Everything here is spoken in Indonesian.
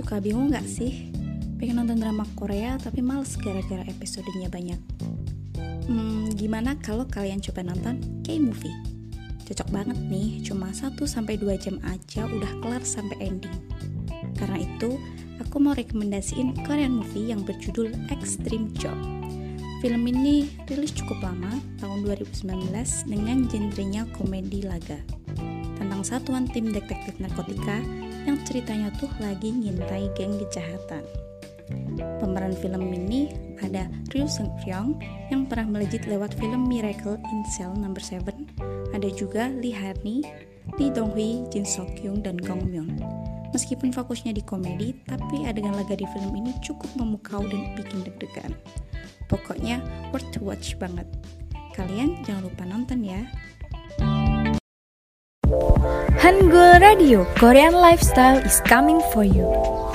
Suka bingung gak sih? Pengen nonton drama Korea tapi males gara-gara episodenya banyak. Hmm, gimana kalau kalian coba nonton K-movie? Cocok banget nih, cuma 1-2 jam aja udah kelar sampai ending. Karena itu, aku mau rekomendasiin Korean movie yang berjudul Extreme Job. Film ini rilis cukup lama, tahun 2019, dengan genrenya komedi laga. Tentang satuan tim detektif narkotika yang ceritanya tuh lagi ngintai geng kejahatan. Pemeran film ini ada Ryu Seung Ryong yang pernah melejit lewat film Miracle in Cell No. 7. Ada juga Lee Harni, Lee Dong Hui, Jin Sok Kyung, dan Gong Myun. Meskipun fokusnya di komedi, tapi adegan laga di film ini cukup memukau dan bikin deg-degan. Pokoknya worth to watch banget. Kalian jangan lupa nonton ya. Hangul Radio Korean Lifestyle is coming for you.